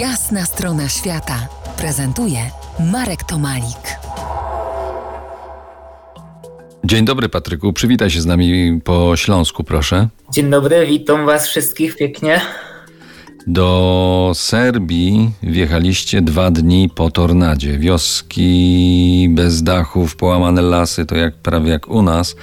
Jasna strona świata prezentuje Marek Tomalik. Dzień dobry, Patryku. Przywitaj się z nami po Śląsku, proszę. Dzień dobry, witam Was wszystkich pięknie. Do Serbii wjechaliście dwa dni po tornadzie. Wioski bez dachów, połamane lasy, to jak prawie jak u nas.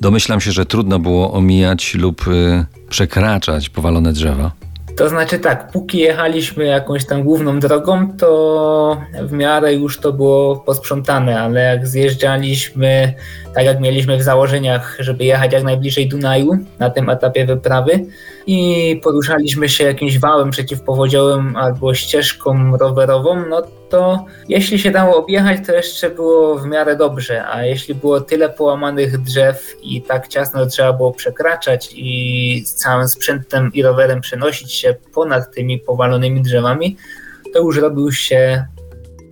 Domyślam się, że trudno było omijać lub y, przekraczać powalone drzewa. To znaczy tak, póki jechaliśmy jakąś tam główną drogą, to w miarę już to było posprzątane, ale jak zjeżdżaliśmy, tak jak mieliśmy w założeniach, żeby jechać jak najbliżej Dunaju na tym etapie wyprawy i poruszaliśmy się jakimś wałem przeciwpowodziowym albo ścieżką rowerową, no to jeśli się dało objechać, to jeszcze było w miarę dobrze, a jeśli było tyle połamanych drzew i tak ciasno trzeba było przekraczać i z całym sprzętem i rowerem przenosić się ponad tymi powalonymi drzewami, to już robił się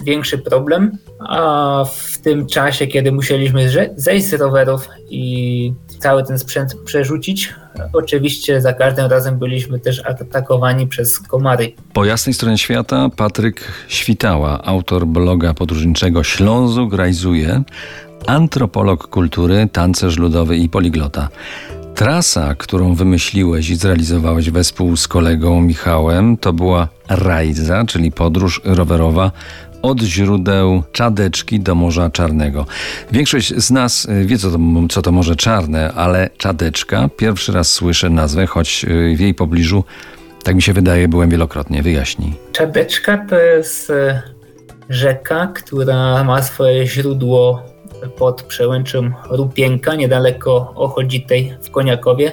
większy problem, a w tym czasie, kiedy musieliśmy zejść z rowerów i cały ten sprzęt przerzucić, oczywiście za każdym razem byliśmy też atakowani przez komary. Po jasnej stronie świata Patryk Świtała, autor bloga podróżniczego Ślązuk Rajzuje, antropolog kultury, tancerz ludowy i poliglota. Trasa, którą wymyśliłeś i zrealizowałeś wespół z kolegą Michałem, to była Rajza, czyli podróż rowerowa od źródeł Czadeczki do Morza Czarnego. Większość z nas y, wie, co to, co to Morze Czarne, ale Czadeczka, pierwszy raz słyszę nazwę, choć y, w jej pobliżu, tak mi się wydaje, byłem wielokrotnie. Wyjaśnij. Czadeczka to jest y, rzeka, która ma swoje źródło pod przełęczą Rupienka, niedaleko Ochodzitej w Koniakowie,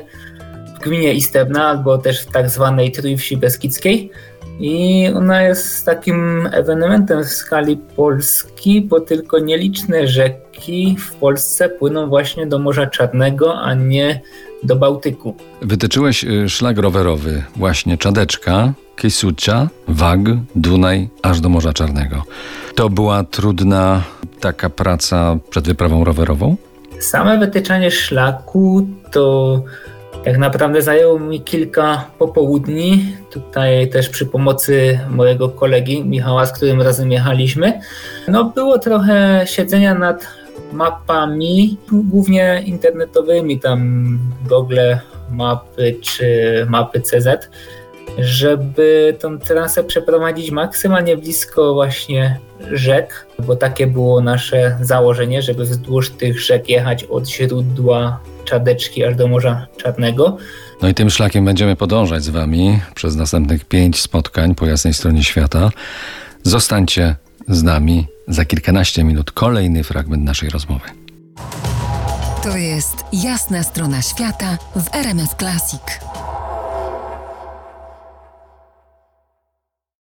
w gminie Istebna, albo też w tak zwanej Trójwsi Beskidzkiej. I ona jest takim ewenementem w skali Polski, bo tylko nieliczne rzeki w Polsce płyną właśnie do Morza Czarnego, a nie do Bałtyku. Wytyczyłeś y, szlak rowerowy, właśnie Czadeczka, Kisucia, Wag, Dunaj, aż do Morza Czarnego. To była trudna taka praca przed wyprawą rowerową? Same wytyczanie szlaku to tak naprawdę zajęło mi kilka popołudni. Tutaj też przy pomocy mojego kolegi Michała, z którym razem jechaliśmy. No było trochę siedzenia nad mapami, głównie internetowymi, tam Google Mapy czy mapy CZ, żeby tą trasę przeprowadzić maksymalnie blisko właśnie rzek, bo takie było nasze założenie, żeby wzdłuż tych rzek jechać od źródła Czadeczki aż do Morza Czarnego. No i tym szlakiem będziemy podążać z Wami przez następnych pięć spotkań po jasnej stronie świata. Zostańcie z nami za kilkanaście minut. Kolejny fragment naszej rozmowy. To jest jasna strona świata w RMS Classic.